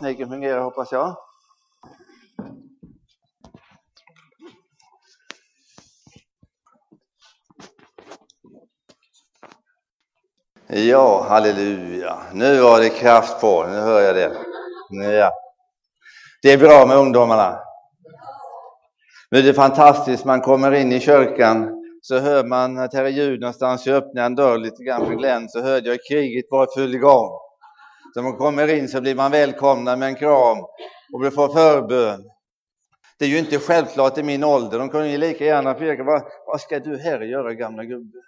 Tekniken fungerar hoppas jag. Ja, halleluja. Nu var det kraft på, nu hör jag det. Ja. Det är bra med ungdomarna. Nu är det fantastiskt, man kommer in i kyrkan så hör man att här är ljud någonstans. Jag öppnar en dörr lite grann för glänt så hörde jag kriget var i full igång. Så man kommer in så blir man välkomnad med en kram och får förbön. Det är ju inte självklart i min ålder. De kunde ju lika gärna fråga vad, vad ska du här göra gamla gubbe?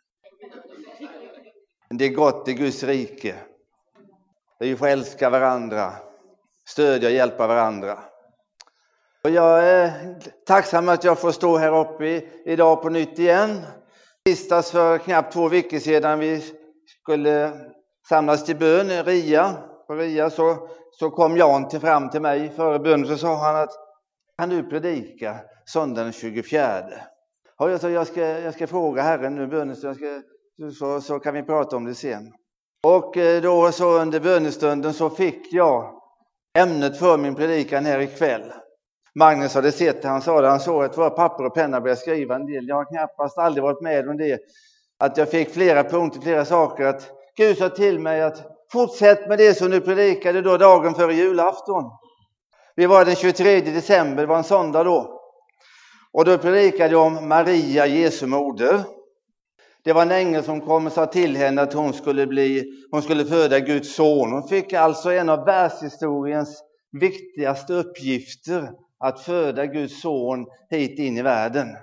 Det är gott i Guds rike. Det är ju att älska varandra, stödja och hjälpa varandra. Och jag är tacksam att jag får stå här uppe idag på nytt igen. Tisdags för knappt två veckor sedan vi skulle samlas till bön i Ria. Maria så, så kom Jan till, fram till mig före bönen så sa han att kan du predika söndagen den 24? Och jag sa jag ska, jag ska fråga Herren nu bönen så, ska, så, så kan vi prata om det sen. Och eh, då så under bönestunden så fick jag ämnet för min predikan här ikväll. Magnus hade sett det, han sa det, han såg att våra papper och penna började skriva en del. Jag har knappast aldrig varit med om det. Att jag fick flera punkter, flera saker. Att Gud sa till mig att fortsätt med det som du predikade då dagen före julafton. Vi var den 23 december, det var en söndag då. Och då predikade jag om Maria, Jesu moder. Det var en ängel som kom och sa till henne att hon skulle, bli, hon skulle föda Guds son. Hon fick alltså en av världshistoriens viktigaste uppgifter att föda Guds son hit in i världen.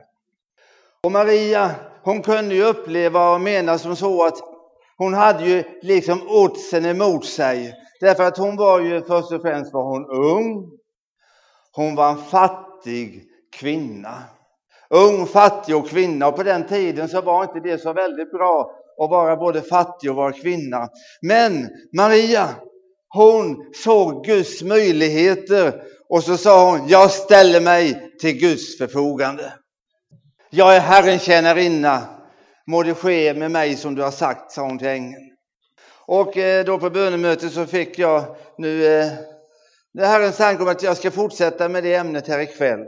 Och Maria, hon kunde ju uppleva och mena som så att hon hade ju liksom oddsen emot sig. Därför att hon var ju först och främst var hon ung. Hon var en fattig kvinna. Ung, fattig och kvinna. Och på den tiden så var inte det så väldigt bra att vara både fattig och vara kvinna. Men Maria, hon såg Guds möjligheter och så sa hon, jag ställer mig till Guds förfogande. Jag är Herrens tjänarinna, må det ske med mig som du har sagt, sa hon till ängeln. Och eh, då på bönemötet så fick jag nu eh, det Herrens tanke om att jag ska fortsätta med det ämnet här ikväll.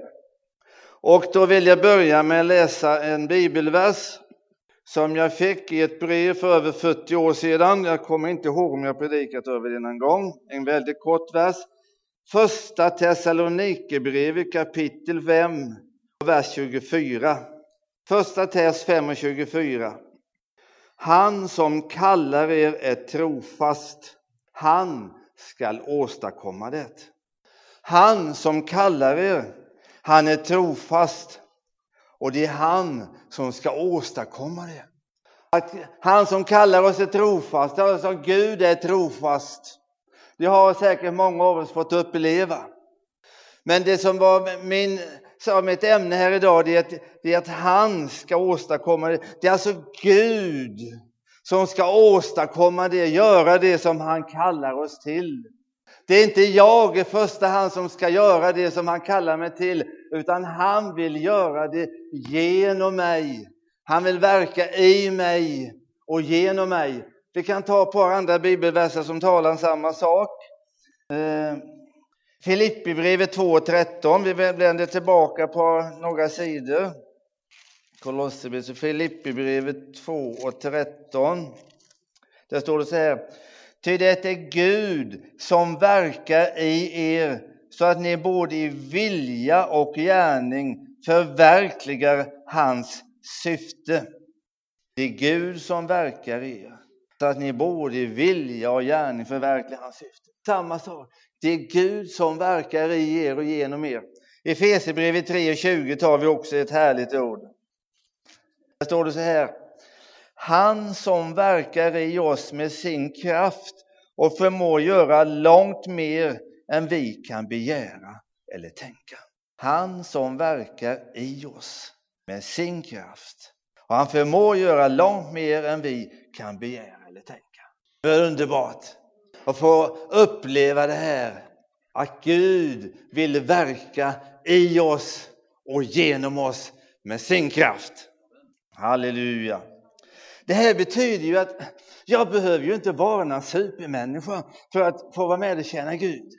Och då vill jag börja med att läsa en bibelvers som jag fick i ett brev för över 40 år sedan. Jag kommer inte ihåg om jag predikat över det någon gång. En väldigt kort vers. Första Thessalonikerbrevet kapitel 5 vers 24. Första Tess 5 och 24. Han som kallar er är trofast. Han skall åstadkomma det. Han som kallar er, han är trofast. Och det är han som ska åstadkomma det. Att han som kallar oss är trofast, alltså Gud är trofast. Det har säkert många av oss fått uppleva. Men det som var min, som ett ämne här idag, det är, att, det är att han ska åstadkomma det. Det är alltså Gud som ska åstadkomma det, göra det som han kallar oss till. Det är inte jag i första hand som ska göra det som han kallar mig till, utan han vill göra det genom mig. Han vill verka i mig och genom mig. Vi kan ta ett par andra bibelverser som talar om samma sak. Eh, Filippibrevet Filipperbrevet 2.13, vi vänder tillbaka på några sidor. Kolosserbrevet Filipperbrevet 2.13. Där står det så här. Ty det är Gud som verkar i er så att ni både i vilja och gärning förverkligar hans syfte. Det är Gud som verkar i er så att ni både i vilja och gärning förverkligar hans syfte. Samma sak. Det är Gud som verkar i er och genom er. I Efesierbrevet 3.20 tar vi också ett härligt ord. Där står det så här. Han som verkar i oss med sin kraft och förmår göra långt mer än vi kan begära eller tänka. Han som verkar i oss med sin kraft. Och han förmår göra långt mer än vi kan begära eller tänka. Det är underbart och få uppleva det här. Att Gud vill verka i oss och genom oss med sin kraft. Halleluja. Det här betyder ju att jag behöver ju inte vara någon supermänniska för att få vara med och tjäna Gud.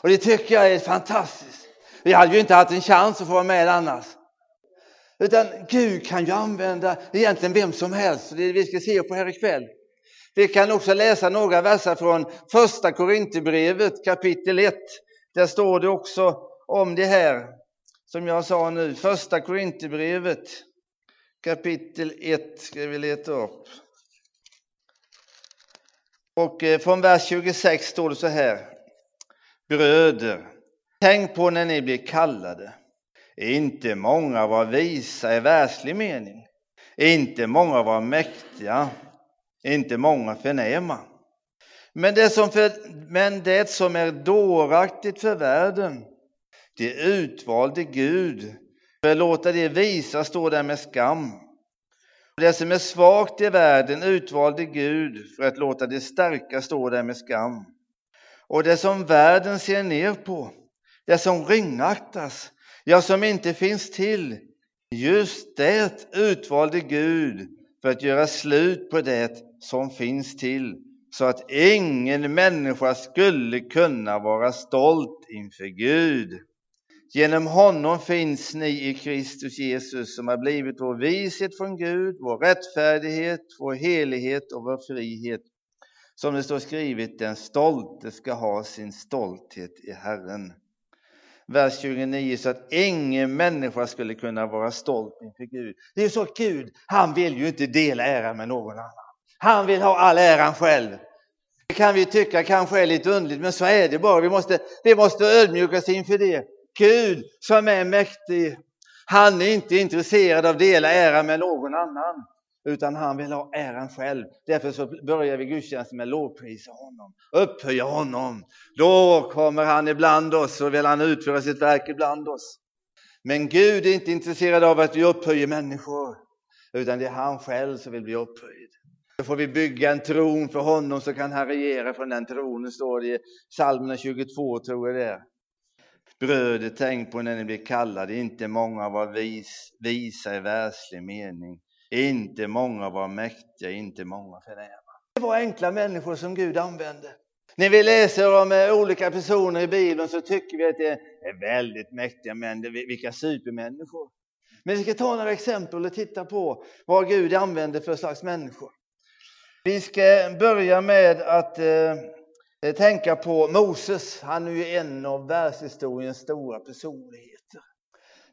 Och det tycker jag är fantastiskt. Jag hade ju inte haft en chans att få vara med annars. Utan Gud kan ju använda egentligen vem som helst. Det är det vi ska se på här ikväll. Vi kan också läsa några verser från första Korinthierbrevet kapitel 1. Där står det också om det här som jag sa nu. Första Korinthierbrevet kapitel 1 ska vi leta upp. Och eh, från vers 26 står det så här. Bröder, tänk på när ni blir kallade. Inte många var visa i världslig mening. Inte många var mäktiga. Inte många förnäma. Men det som, för, men det som är dåraktigt för världen, det utvalde Gud för att låta det visa stå där med skam. Det som är svagt i världen utvalde Gud för att låta det starka stå där med skam. Och det som världen ser ner på, det som ringaktas, ja, som inte finns till, just det utvalde Gud för att göra slut på det som finns till, så att ingen människa skulle kunna vara stolt inför Gud. Genom honom finns ni i Kristus Jesus som har blivit vår vishet från Gud, vår rättfärdighet, vår helighet och vår frihet. Som det står skrivet, den stolte ska ha sin stolthet i Herren. Vers 29, så att ingen människa skulle kunna vara stolt inför Gud. Det är så Gud, han vill ju inte dela äran med någon annan. Han vill ha all äran själv. Det kan vi tycka kanske är lite underligt, men så är det bara. Vi måste, vi måste ödmjuka oss inför det. Gud som är mäktig, han är inte intresserad av att dela äran med någon annan, utan han vill ha äran själv. Därför så börjar vi gudstjänsten med att lovprisa honom, upphöja honom. Då kommer han ibland oss och vill han utföra sitt verk ibland oss. Men Gud är inte intresserad av att vi upphöjer människor, utan det är han själv som vill bli upphöjd. Då får vi bygga en tron för honom så kan han regera från den tronen, står det i psalmerna 22 tror jag det är. Bröder, tänk på när ni blir kallade, inte många var vis, visa i världslig mening, inte många var mäktiga, inte många förnäma. Det var enkla människor som Gud använde. När vi läser om eh, olika personer i Bibeln så tycker vi att det är väldigt mäktiga män, vilka supermänniskor. Men vi ska ta några exempel och titta på vad Gud använder för slags människor. Vi ska börja med att eh, tänka på Moses. Han är ju en av världshistoriens stora personligheter.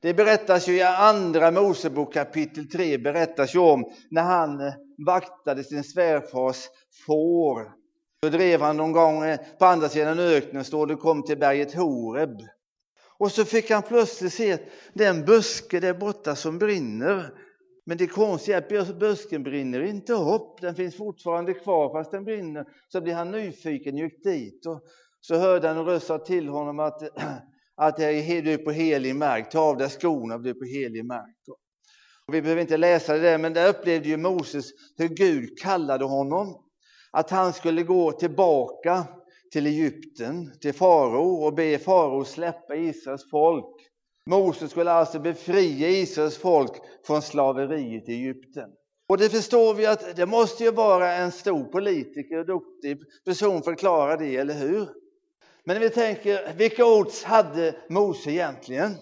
Det berättas ju i andra Mosebok kapitel 3 berättas ju om när han eh, vaktade sin svärfars får. Då drev han någon gång eh, på andra sidan öknen, står det, kom till berget Horeb. Och så fick han plötsligt se den buske där borta som brinner. Men det konstiga är att busken brinner inte upp, den finns fortfarande kvar fast den brinner. Så blir han nyfiken, gick dit och så hörde han en röst sa till honom att, att du är på helig mark, ta av dig skorna, du är på helig mark. Och vi behöver inte läsa det där, men där upplevde ju Moses hur Gud kallade honom. Att han skulle gå tillbaka till Egypten, till farao och be farao släppa Israels folk. Moses skulle alltså befria Israels folk från slaveriet i Egypten. Och det förstår vi att det måste ju vara en stor politiker och duktig person för att klara det, eller hur? Men vi tänker, vilka odds hade Mose egentligen?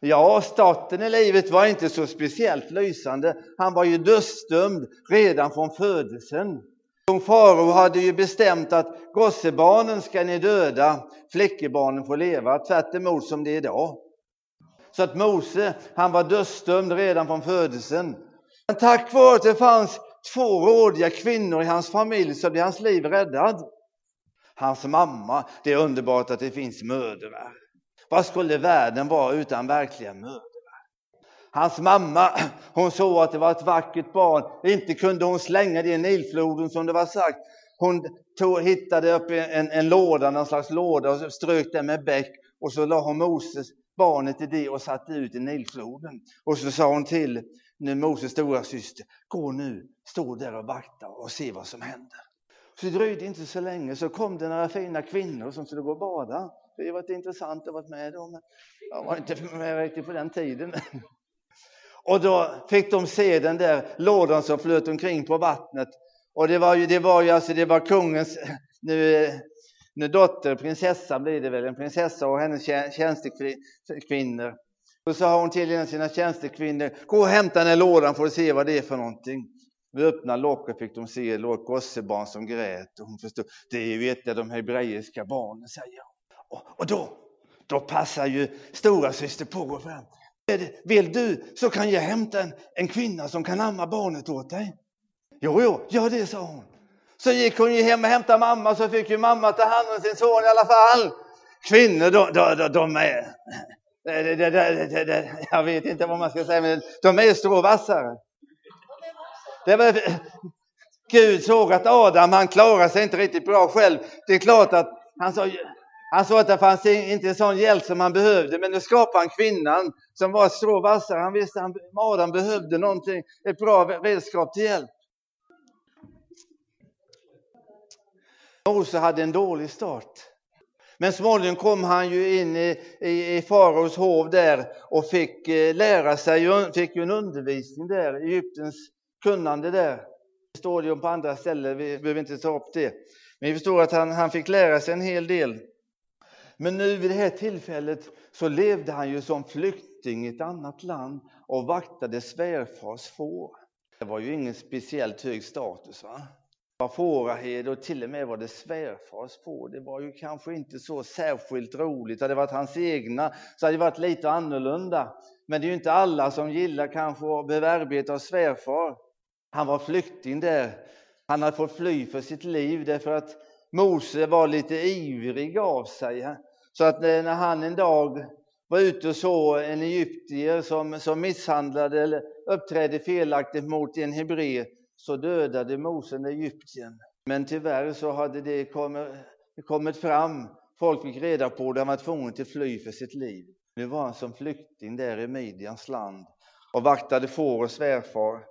Ja, starten i livet var inte så speciellt lysande. Han var ju dödsdömd redan från födelsen. Kung farao hade ju bestämt att gossebarnen ska ni döda, flickebarnen får leva, tvärtemot som det är idag. Så att Mose, han var dödsdömd redan från födelsen. Men tack vare att det fanns två rådiga kvinnor i hans familj så blev hans liv räddad. Hans mamma, det är underbart att det finns mödrar. Vad skulle världen vara utan verkliga mödrar? Hans mamma, hon såg att det var ett vackert barn. Inte kunde hon slänga det i Nilfloden som det var sagt. Hon tog, hittade upp en, en låda, någon slags låda och strök den med bäck och så la hon Moses barnet i det och satte ut i Nilfloden. Och så sa hon till nu Moses stora syster, gå nu, stå där och vakta och se vad som händer. Så det dröjde inte så länge så kom det några fina kvinnor som skulle gå och bada. Det var intressant att vara med dem. Jag var inte med riktigt på den tiden. Och då fick de se den där lådan som flöt omkring på vattnet. Och det var ju, det var ju alltså, det var kungens, nu nu dotter, prinsessa blir det väl, en prinsessa och hennes tjänstekvinnor. Då sa hon till en av sina tjänstekvinnor, gå och hämta den här lådan får du se vad det är för någonting. Vi öppnade locket fick de se ett gossebarn som grät och hon förstod, det är ju ett av de hebreiska barnen, säger hon. Och, och då, då passar ju stora syster på att gå fram. Vill du så kan jag hämta en, en kvinna som kan amma barnet åt dig. Jo, jo, gör det, sa hon. Så gick hon ju hem och hämtade mamma så fick ju mamma ta hand om sin son i alla fall. Kvinnor, de, de, de är... Det, det, det, jag vet inte vad man ska säga, men de är stråvassare. Det var, Gud såg att Adam, han klarade sig inte riktigt bra själv. Det är klart att han sa, han sa att det fanns inte en sån hjälp som han behövde, men nu skapade han kvinnan som var strå vassare. Han visste att Adam behövde någonting, ett bra redskap till hjälp. Mose hade en dålig start. Men småningom kom han ju in i, i, i faraos hov där och fick eh, lära sig, fick ju en undervisning där, Egyptens kunnande där. Det står ju på andra ställen, vi behöver inte ta upp det. Men vi förstår att han, han fick lära sig en hel del. Men nu vid det här tillfället så levde han ju som flykting i ett annat land och vaktade svärfars får. Det var ju ingen speciellt hög status. va? Var fåraherde och till och med var det svärfars får. Det var ju kanske inte så särskilt roligt. Hade det varit hans egna så hade det varit lite annorlunda. Men det är ju inte alla som gillar kanske att behöva arbeta hos svärfar. Han var flykting där. Han hade fått fly för sitt liv därför att Mose var lite ivrig av sig. Så att eh, när han en dag var ute och såg en egyptier som, som misshandlade eller uppträdde felaktigt mot en hebré så dödade Mose Egypten. Men tyvärr så hade det kommit, kommit fram, folk fick reda på det, han var tvungen att fly för sitt liv. Nu var han som flykting där i Midjans land och vaktade får och svärfar.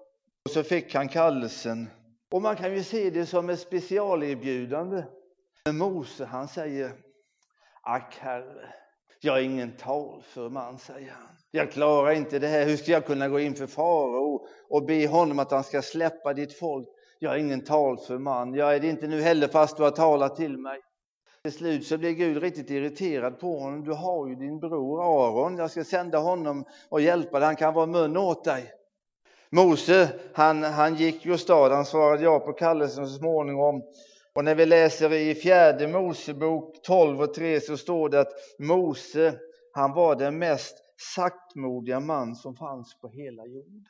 Och så fick han kallelsen. Och man kan ju se det som ett specialerbjudande. Men Mose han säger, ack herre, jag är ingen talför man, säger han. Jag klarar inte det här. Hur ska jag kunna gå in för farao och be honom att han ska släppa ditt folk? Jag är ingen talför man. Jag är det inte nu heller fast du har talat till mig. Till slut så blir Gud riktigt irriterad på honom. Du har ju din bror Aron. Jag ska sända honom och hjälpa dig. Han kan vara mun åt dig. Mose, han, han gick ju åstad. Han svarade ja på kallelsen så småningom. Och när vi läser i fjärde Mosebok 12 och 3 så står det att Mose, han var den mest saktmodiga man som fanns på hela jorden.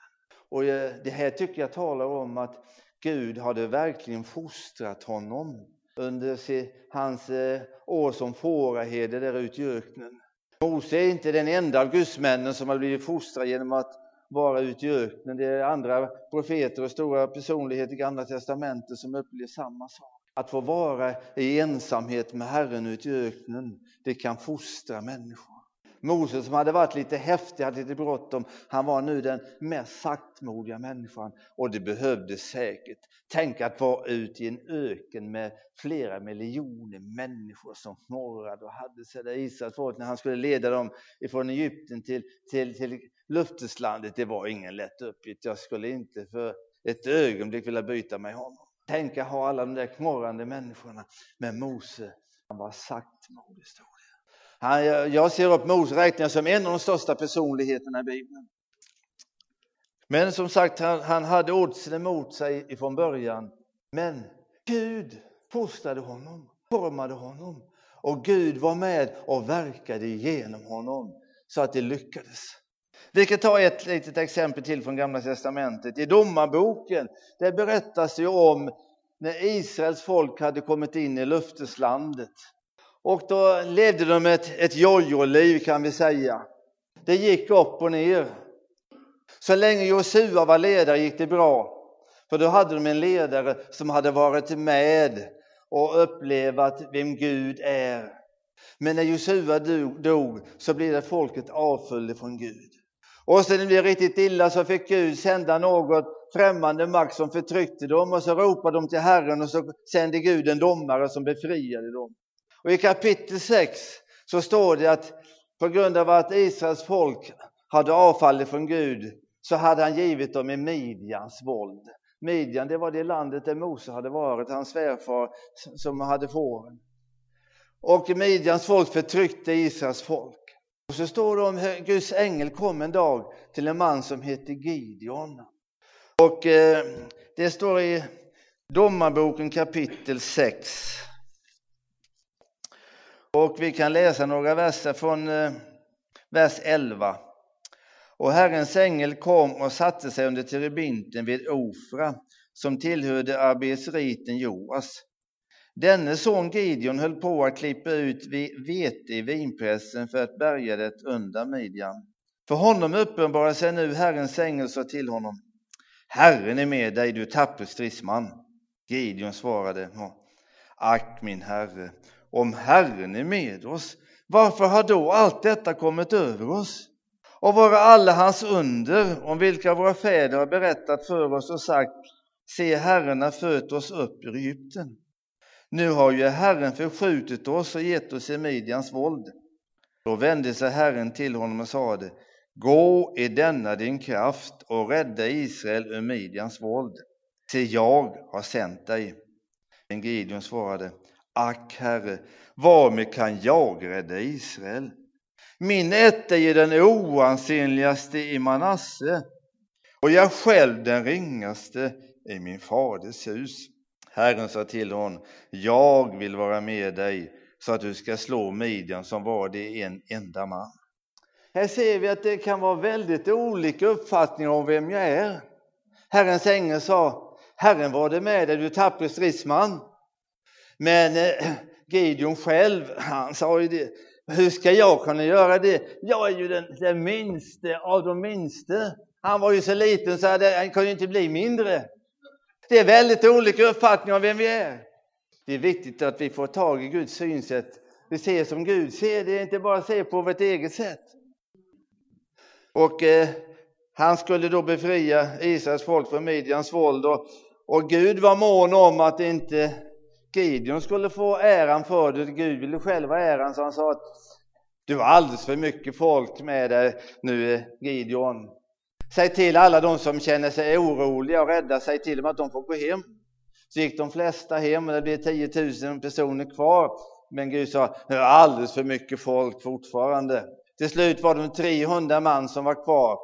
Och eh, det här tycker jag talar om att Gud hade verkligen fostrat honom under hans eh, år som fåraherde där ute i öknen. Mose är inte den enda av gudsmännen som har blivit fostrad genom att vara ute i öknen. Det är andra profeter och stora personligheter i Gamla Testamentet som upplever samma sak. Att få vara i ensamhet med Herren ute i öknen, det kan fostra människor. Moses som hade varit lite häftig, hade lite bråttom, han var nu den mest saktmodiga människan och det behövdes säkert. Tänk att vara ute i en öken med flera miljoner människor som knorrade och hade sig där Israels folk när han skulle leda dem ifrån Egypten till, till, till löfteslandet. Det var ingen lätt uppgift. Jag skulle inte för ett ögonblick vilja byta med honom. Tänk att ha alla de där knorrande människorna. Men Mose, han var saktmodig. Han, jag ser upp Mose räknar som en av de största personligheterna i Bibeln. Men som sagt, han, han hade oddsen emot sig ifrån början. Men Gud fostrade honom, formade honom och Gud var med och verkade genom honom så att det lyckades. Vi kan ta ett litet exempel till från Gamla Testamentet. I Domarboken där berättas det om när Israels folk hade kommit in i löfteslandet. Och då levde de ett, ett jojo-liv kan vi säga. Det gick upp och ner. Så länge Josua var ledare gick det bra. För då hade de en ledare som hade varit med och upplevt vem Gud är. Men när Josua dog så blev det folket avföljde från Gud. Och sen när det blev riktigt illa så fick Gud sända något främmande makt som förtryckte dem och så ropade de till Herren och så sände Gud en domare som befriade dem. Och I kapitel 6 så står det att på grund av att Israels folk hade avfallit från Gud så hade han givit dem i Midjans våld. Midjan det var det landet där Mose hade varit, hans svärfar som hade fåren. Och Midjans folk förtryckte Israels folk. Och så står det om hur Guds ängel kom en dag till en man som hette Gideon. Och eh, det står i Domarboken kapitel 6. Och vi kan läsa några verser från eh, vers 11. Och Herrens ängel kom och satte sig under terebinten vid Ofra, som tillhörde arbetsriten Joas. Denne son Gideon höll på att klippa ut vete i vinpressen för att bärga det undan Midjan. För honom uppenbarade sig nu Herrens ängel sa till honom. Herren är med dig, du tappre stridsman. Gideon svarade. Ack min herre, om Herren är med oss, varför har då allt detta kommit över oss? Och vara alla hans under, om vilka våra fäder har berättat för oss och sagt, se Herren har fört oss upp ur Egypten. Nu har ju Herren förskjutit oss och gett oss i Midjans våld. Då vände sig Herren till honom och sade, gå i denna din kraft och rädda Israel ur Midjans våld. Se, jag har sänt dig. Men Gideon svarade, ack Herre, varmed kan jag rädda Israel? Min ätt är ju den oansenligaste i Manasse och jag själv den ringaste i min faders hus. Herren sa till honom, jag vill vara med dig så att du ska slå Midjan som var det en enda man. Här ser vi att det kan vara väldigt olika uppfattningar om vem jag är. Herrens ängel sa, Herren var det med dig, du tappre stridsman. Men eh, Gideon själv, han sa ju det, hur ska jag kunna göra det? Jag är ju den, den minste av de minste. Han var ju så liten så han kunde inte bli mindre. Det är väldigt olika uppfattningar om vem vi är. Det är viktigt att vi får tag i Guds synsätt. Vi ser som Gud ser, det är inte bara att se på vårt eget sätt. Och eh, han skulle då befria Israels folk från Midjans våld och, och Gud var mån om att inte Gideon skulle få äran för det. Gud ville själv ha äran så han sa att du har alldeles för mycket folk med dig nu eh, Gideon. Säg till alla de som känner sig oroliga och rädda, säg till dem att de får gå hem. Så gick de flesta hem och det blev 10 000 personer kvar. Men Gud sa, nu är alldeles för mycket folk fortfarande. Till slut var det 300 man som var kvar.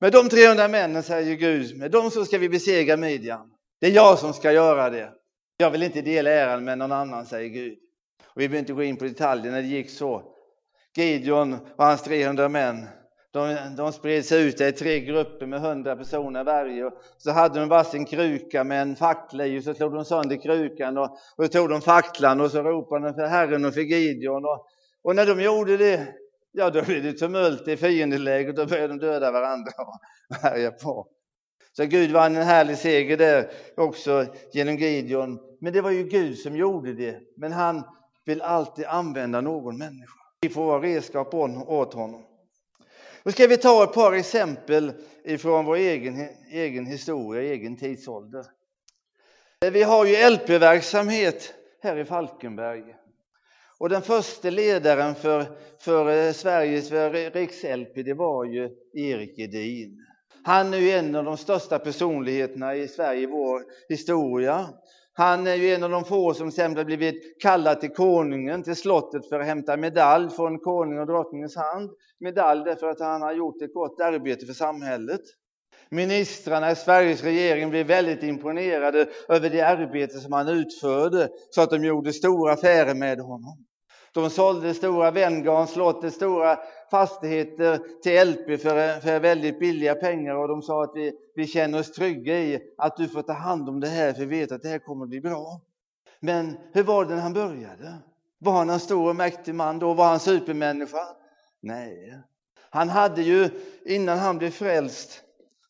Med de 300 männen säger Gud, med dem så ska vi besegra Midjan. Det är jag som ska göra det. Jag vill inte dela äran med någon annan, säger Gud. Och vi behöver inte gå in på detaljerna, det gick så. Gideon och hans 300 män, de, de spred sig ut i tre grupper med 100 personer varje. Så hade de varsin kruka med en fackla i och så slog de sönder krukan och, och så tog de facklan och så ropade de för Herren och för Gideon. Och, och när de gjorde det, ja då blev det tumult i fiendeläget och då började de döda varandra och härja på. Så Gud vann en härlig seger där också genom Gideon. Men det var ju Gud som gjorde det. Men han vill alltid använda någon människa. Vi får vara redskap åt honom. Då ska vi ta ett par exempel ifrån vår egen, egen historia, egen tidsålder. Vi har ju LP-verksamhet här i Falkenberg. Och den första ledaren för, för eh, Sveriges riks-LP, det var ju Erik Edin. Han är ju en av de största personligheterna i Sverige i vår historia. Han är ju en av de få som sen har blivit kallad till konungen, till slottet för att hämta medalj från konung och drottningens hand. Medalj därför att han har gjort ett gott arbete för samhället. Ministrarna i Sveriges regering blev väldigt imponerade över det arbete som han utförde så att de gjorde stora affärer med honom. De sålde stora Venngarn slottet, stora fastigheter till LP för, för väldigt billiga pengar och de sa att vi, vi känner oss trygga i att du får ta hand om det här för vi vet att det här kommer att bli bra. Men hur var det när han började? Var han en stor och mäktig man då? Var han supermänniska? Nej. Han hade ju, innan han blev frälst,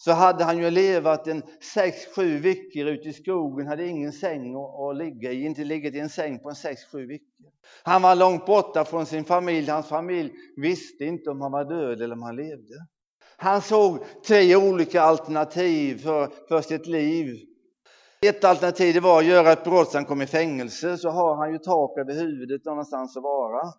så hade han ju levat en sex, sju veckor ute i skogen, hade ingen säng att, ligga i, inte legat i en säng på en sex, sju veckor. Han var långt borta från sin familj, hans familj visste inte om han var död eller om han levde. Han såg tre olika alternativ för, för sitt liv. Ett alternativ det var att göra ett brott så han kom i fängelse, så har han ju tak över huvudet någonstans att vara.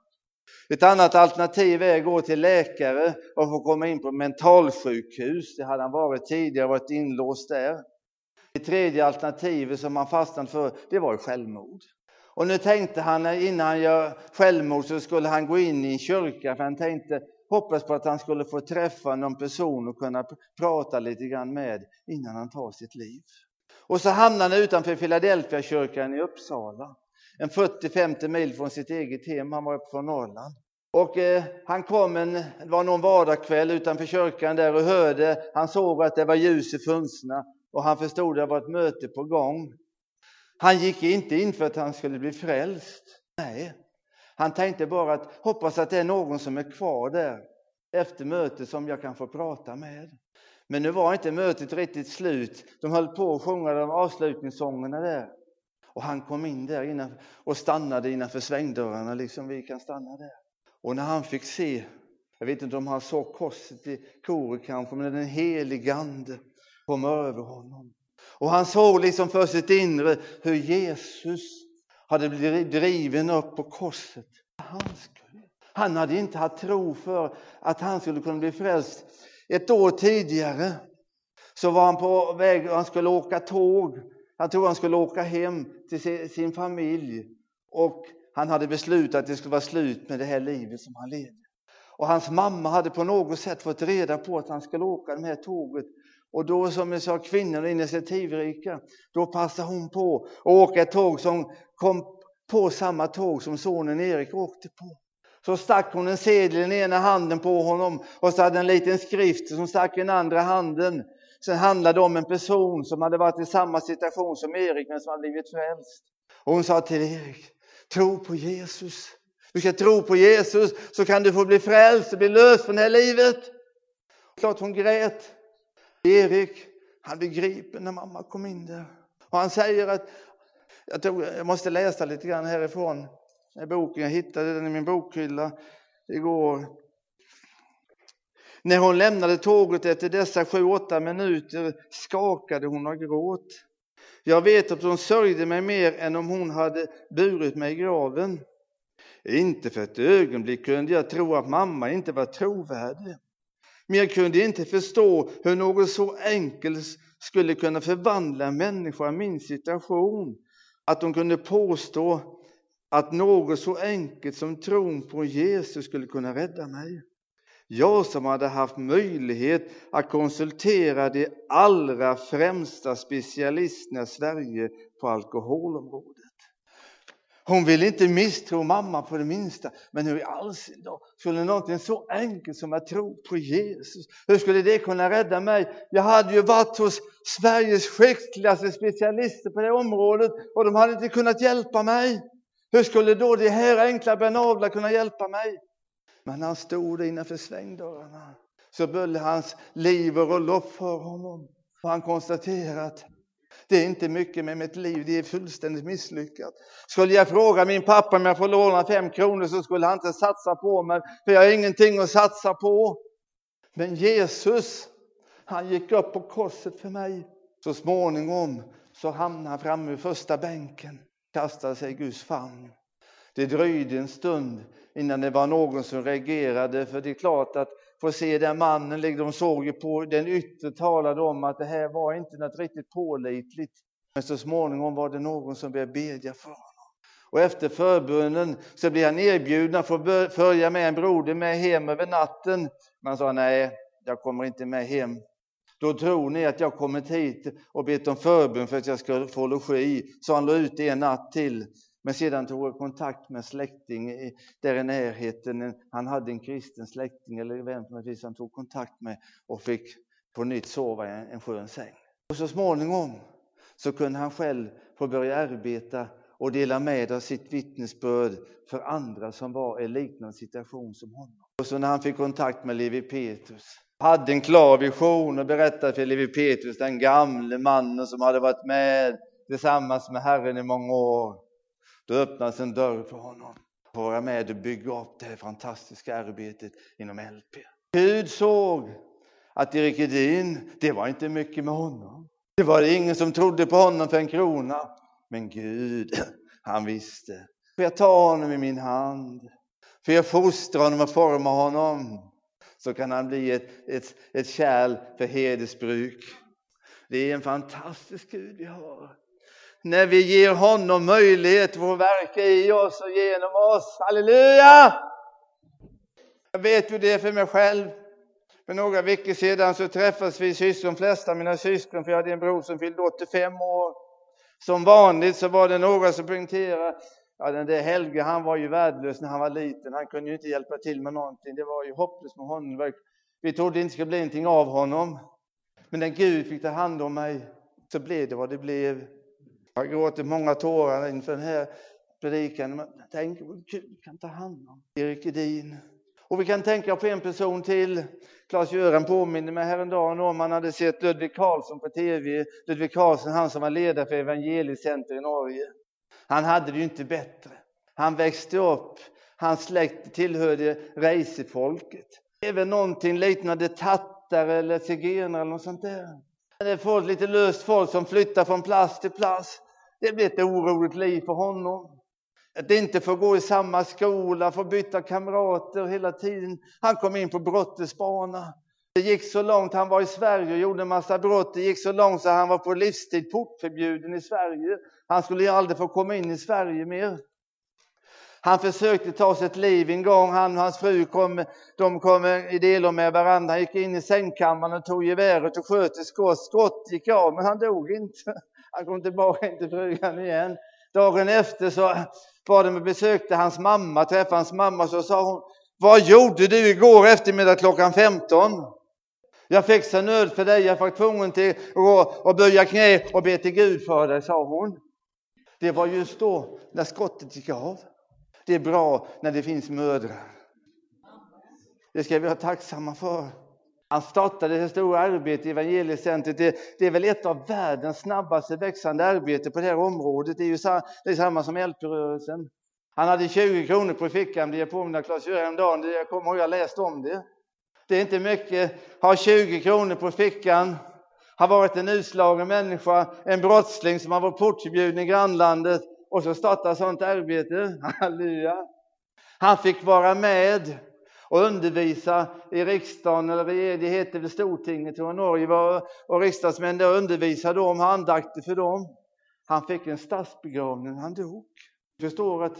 Ett annat alternativ är att gå till läkare och få komma in på mentalsjukhus. Det hade han varit tidigare, varit inlåst där. Det tredje alternativet som han fastnade för, det var självmord. Och nu tänkte han innan han gör självmord så skulle han gå in i en kyrka för han tänkte hoppas på att han skulle få träffa någon person och kunna prata lite grann med innan han tar sitt liv. Och så hamnade han utanför Philadelphia kyrkan i Uppsala. En 40-50 mil från sitt eget hem, han var från Norrland. Och eh, han kom en, det var någon vardagskväll utanför kyrkan där och hörde, han såg att det var ljus i fönstren och han förstod att det var ett möte på gång. Han gick inte in för att han skulle bli frälst. Nej, han tänkte bara att hoppas att det är någon som är kvar där efter mötet som jag kan få prata med. Men nu var inte mötet riktigt slut. De höll på att sjunga de avslutningssångerna där. Och han kom in där innan och stannade innanför svängdörrarna, liksom vi kan stanna där. Och när han fick se, jag vet inte om han såg korset i koret kanske, men den helige Ande kom över honom. Och han såg liksom för sitt inre hur Jesus hade blivit driven upp på korset. Han, skulle. han hade inte haft tro för att han skulle kunna bli frälst. Ett år tidigare så var han på väg, han skulle åka tåg. Han trodde han skulle åka hem till sin familj. Och han hade beslutat att det skulle vara slut med det här livet som han levde. Och hans mamma hade på något sätt fått reda på att han skulle åka det här tåget. Och då som jag sa, kvinnor är initiativrika, då passade hon på att åka ett tåg som kom på samma tåg som sonen Erik åkte på. Så stack hon en sedel i ena handen på honom och så hade en liten skrift som stack i den andra handen. Sen handlade det om en person som hade varit i samma situation som Erik men som hade blivit frälst. Och hon sa till Erik, tro på Jesus. Du ska tro på Jesus så kan du få bli frälst och bli löst från det här livet. Klart hon grät. Erik, han blev gripen när mamma kom in där. Och han säger att, jag, tror, jag måste läsa lite grann härifrån, den boken, jag hittade den i min bokhylla igår. När hon lämnade tåget efter dessa sju, åtta minuter skakade hon och gråt. Jag vet att hon sörjde mig mer än om hon hade burit mig i graven. Inte för ett ögonblick kunde jag tro att mamma inte var trovärdig. Men jag kunde inte förstå hur något så enkelt skulle kunna förvandla en människa i min situation. Att hon kunde påstå att något så enkelt som tron på Jesus skulle kunna rädda mig. Jag som hade haft möjlighet att konsultera de allra främsta specialisterna i Sverige på alkoholområdet. Hon ville inte misstro mamma på det minsta. Men hur i all sin dag skulle någonting så enkelt som att tro på Jesus, hur skulle det kunna rädda mig? Jag hade ju varit hos Sveriges skickligaste specialister på det området och de hade inte kunnat hjälpa mig. Hur skulle då det här enkla benavla kunna hjälpa mig? Men han stod innanför svängdörrarna så började hans liv rulla upp för honom. Och han konstaterade att det är inte mycket med mitt liv, det är fullständigt misslyckat. Skulle jag fråga min pappa om jag får låna fem kronor så skulle han inte satsa på mig, för jag har ingenting att satsa på. Men Jesus, han gick upp på korset för mig. Så småningom så hamnade han framme vid första bänken, kastade sig i Guds famn. Det dröjde en stund innan det var någon som reagerade, för det är klart att få se den mannen, de såg ju på den yttre talade om att det här var inte något riktigt pålitligt. Men så småningom var det någon som började bedja för honom. Och efter förbönen så blev han erbjuden att få följa med en broder med hem över natten. Men han sa nej, jag kommer inte med hem. Då tror ni att jag kommit hit och bett om förbön för att jag ska få logi. Så han låg ute en natt till. Men sedan tog jag kontakt med släkting där i närheten. Han hade en kristen släkting eller vem som helst han tog kontakt med och fick på nytt sova i en skön säng. Och så småningom så kunde han själv få börja arbeta och dela med av sitt vittnesbörd för andra som var i liknande situation som honom. Och så när han fick kontakt med Levi Petrus, hade en klar vision och berättade för Levi Petrus, den gamle mannen som hade varit med tillsammans med Herren i många år, då öppnas en dörr för honom. Att vara med och bygga upp det här fantastiska arbetet inom LP. Gud såg att Erik Edin, det var inte mycket med honom. Det var ingen som trodde på honom för en krona. Men Gud, han visste. Får jag ta honom i min hand? Får jag fostra honom och forma honom? Så kan han bli ett, ett, ett kärl för hedersbruk. Det är en fantastisk Gud vi har när vi ger honom möjlighet att verka i oss och genom oss. Halleluja! Jag vet hur det är för mig själv. För några veckor sedan så träffades vi syskon, de flesta av mina syskon, för jag hade en bror som fyllde 85 år. Som vanligt så var det några som poängterade, ja den där Helge han var ju värdelös när han var liten, han kunde ju inte hjälpa till med någonting, det var ju hopplöst med honom. Vi trodde det inte skulle bli någonting av honom. Men när Gud fick ta hand om mig så blev det vad det blev. Jag gråter många tårar inför den här predikan. Tänk vad Gud kan ta hand om Erik Edin. Och vi kan tänka på en person till. Claes-Göran påminner mig häromdagen om han hade sett Ludvig Karlsson på tv. Ludvig Karlsson, han som var ledare för Evangeliecenter i Norge. Han hade det ju inte bättre. Han växte upp, hans släkt tillhörde reisefolket. Även någonting liknande tattare eller zigenare eller något sånt där. Det är folk, lite löst folk som flyttar från plats till plats. Det blir ett oroligt liv för honom. Att inte få gå i samma skola, få byta kamrater hela tiden. Han kom in på brottets bana. Det gick så långt, han var i Sverige och gjorde en massa brott. Det gick så långt så han var på livstid portförbjuden i Sverige. Han skulle aldrig få komma in i Sverige mer. Han försökte ta sitt liv en gång, han och hans fru kom, de kom i delar med varandra. Han gick in i sängkammaren och tog geväret och sköt ett skott. Skott gick av, men han dog inte. Han kom tillbaka in till frugan igen. Dagen efter så var de och besökte hans mamma, träffade hans mamma, så sa hon, vad gjorde du igår eftermiddag klockan 15? Jag fixade nöd för dig, jag var tvungen till att gå och böja knä och be till Gud för dig, sa hon. Det var just då när skottet gick av. Det är bra när det finns mödrar. Det ska vi vara tacksamma för. Han startade det stora arbetet i Evangeliecentret. Det, det, är väl ett av världens snabbaste växande arbete på det här området. Det är ju sa, det är samma som LP-rörelsen. Han hade 20 kronor på fickan, det jag påminna Claes häromdagen. Jag kommer ihåg, jag läste om det. Det är inte mycket, ha 20 kronor på fickan, har varit en utslagen människa, en brottsling som har varit portförbjuden i grannlandet och så startar sånt arbete. Halleluja! Han fick vara med och undervisa i riksdagen, eller det heter väl Stortinget, tror jag Norge var, och riksdagsmän där undervisade om andakter för dem. Han fick en stadsbegravning, han dog. Förstår att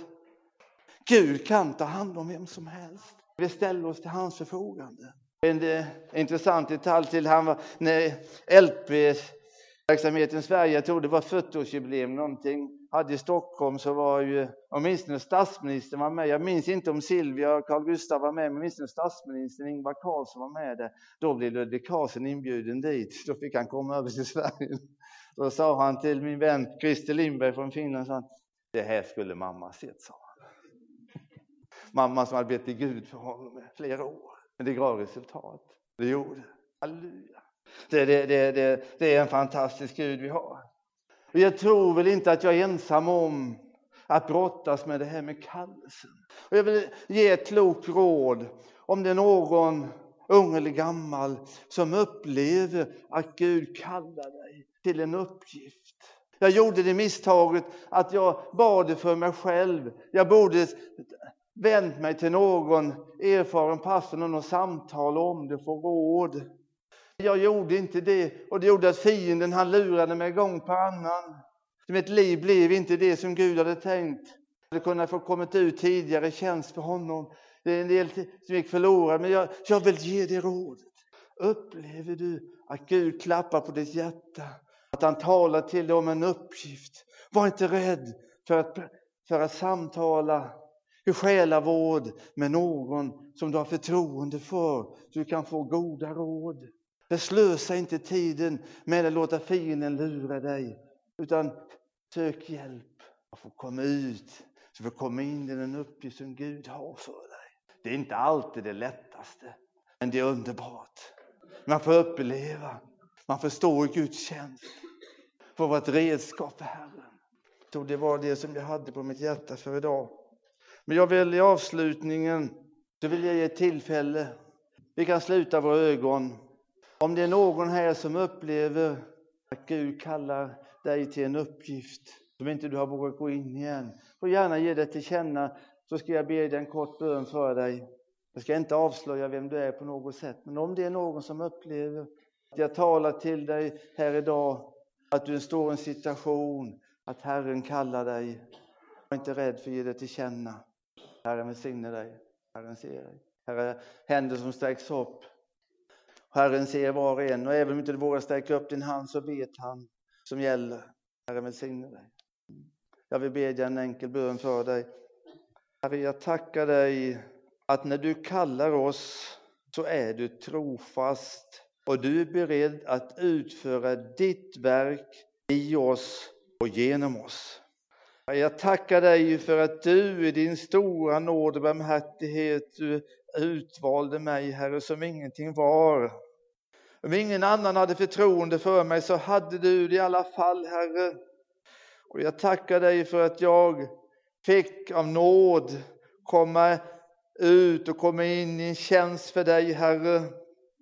Gud kan ta hand om vem som helst. Vi ställer oss till hans förfogande. En eh, intressant detalj till, han var, när LP-verksamheten i Sverige, jag tror det var 40-årsjubileum någonting, hade i Stockholm så var ju åtminstone statsministern var med. Jag minns inte om Silvia och Carl Gustaf var med, men åtminstone statsministern Ingvar Carlsson var med där. Då blev Ludvig Carlsson inbjuden dit. Då fick han komma över till Sverige. Då sa han till min vän Christer Lindberg från Finland, sa det här skulle mamma sett, sa han. Mamma som hade bett till Gud för honom i flera år. Men det gav resultat. Det gjorde Halleluja. Det, det, det, det, det är en fantastisk Gud vi har. Och jag tror väl inte att jag är ensam om att brottas med det här med kallelsen. Och jag vill ge ett klokt råd om det är någon ung eller gammal som upplever att Gud kallar dig till en uppgift. Jag gjorde det misstaget att jag bad det för mig själv. Jag borde vänt mig till någon erfaren pastor och samtal om det, få råd. Jag gjorde inte det och det gjorde att fienden han lurade mig gång på annan. Mitt liv blev inte det som Gud hade tänkt. Jag hade kunnat få kommit ut tidigare i tjänst för honom. Det är en del som gick förlorad, men jag, jag vill ge dig rådet. Upplever du att Gud klappar på ditt hjärta? Att han talar till dig om en uppgift? Var inte rädd för att, för att samtala i själavård med någon som du har förtroende för, så du kan få goda råd. Förslösa inte tiden med att låta fienden lura dig, utan sök hjälp och få komma ut, så du får komma in i den uppgift som Gud har för dig. Det är inte alltid det lättaste, men det är underbart. Man får uppleva, man får stå i Guds tjänst, få vara ett redskap för Herren. Jag tror det var det som jag hade på mitt hjärta för idag. Men jag vill i avslutningen, så vill jag ge ett tillfälle. Vi kan sluta våra ögon om det är någon här som upplever att Gud kallar dig till en uppgift som inte du har vågat gå in i än, får gärna ge det till känna så ska jag be dig en kort bön för dig. Jag ska inte avslöja vem du är på något sätt, men om det är någon som upplever att jag talar till dig här idag, att du står i en situation att Herren kallar dig. Var inte rädd för att ge det till känna. Herren välsigne dig. Herren ser dig. Herre, händer som sträcks upp. Herren ser var och en och även om inte du vågar sträcka upp din hand så vet han som gäller. Herren välsigne dig. Jag vill bedja en enkel bön för dig. Herre, jag tackar dig att när du kallar oss så är du trofast och du är beredd att utföra ditt verk i oss och genom oss. Jag tackar dig för att du i din stora nåd och barmhärtighet utvalde mig, Herre, som ingenting var. Om ingen annan hade förtroende för mig så hade du det i alla fall, Herre. Och jag tackar dig för att jag fick av nåd komma ut och komma in i en tjänst för dig, Herre.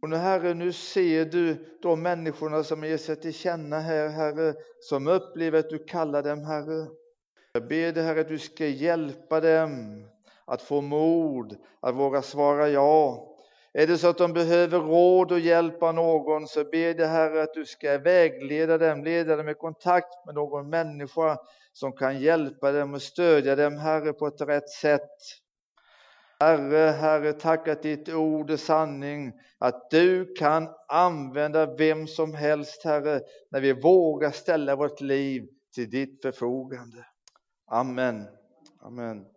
Och nu Herre, nu ser du de människorna som ger sig till känna här, Herre, som upplever att du kallar dem, Herre. Jag ber dig, Herre, att du ska hjälpa dem att få mod, att våga svara ja. Är det så att de behöver råd och hjälp av någon så ber det Herre att du ska vägleda dem, leda dem i kontakt med någon människa som kan hjälpa dem och stödja dem Herre på ett rätt sätt. Herre, Herre, tack att ditt ord är sanning, att du kan använda vem som helst, Herre, när vi vågar ställa vårt liv till ditt förfogande. Amen. Amen.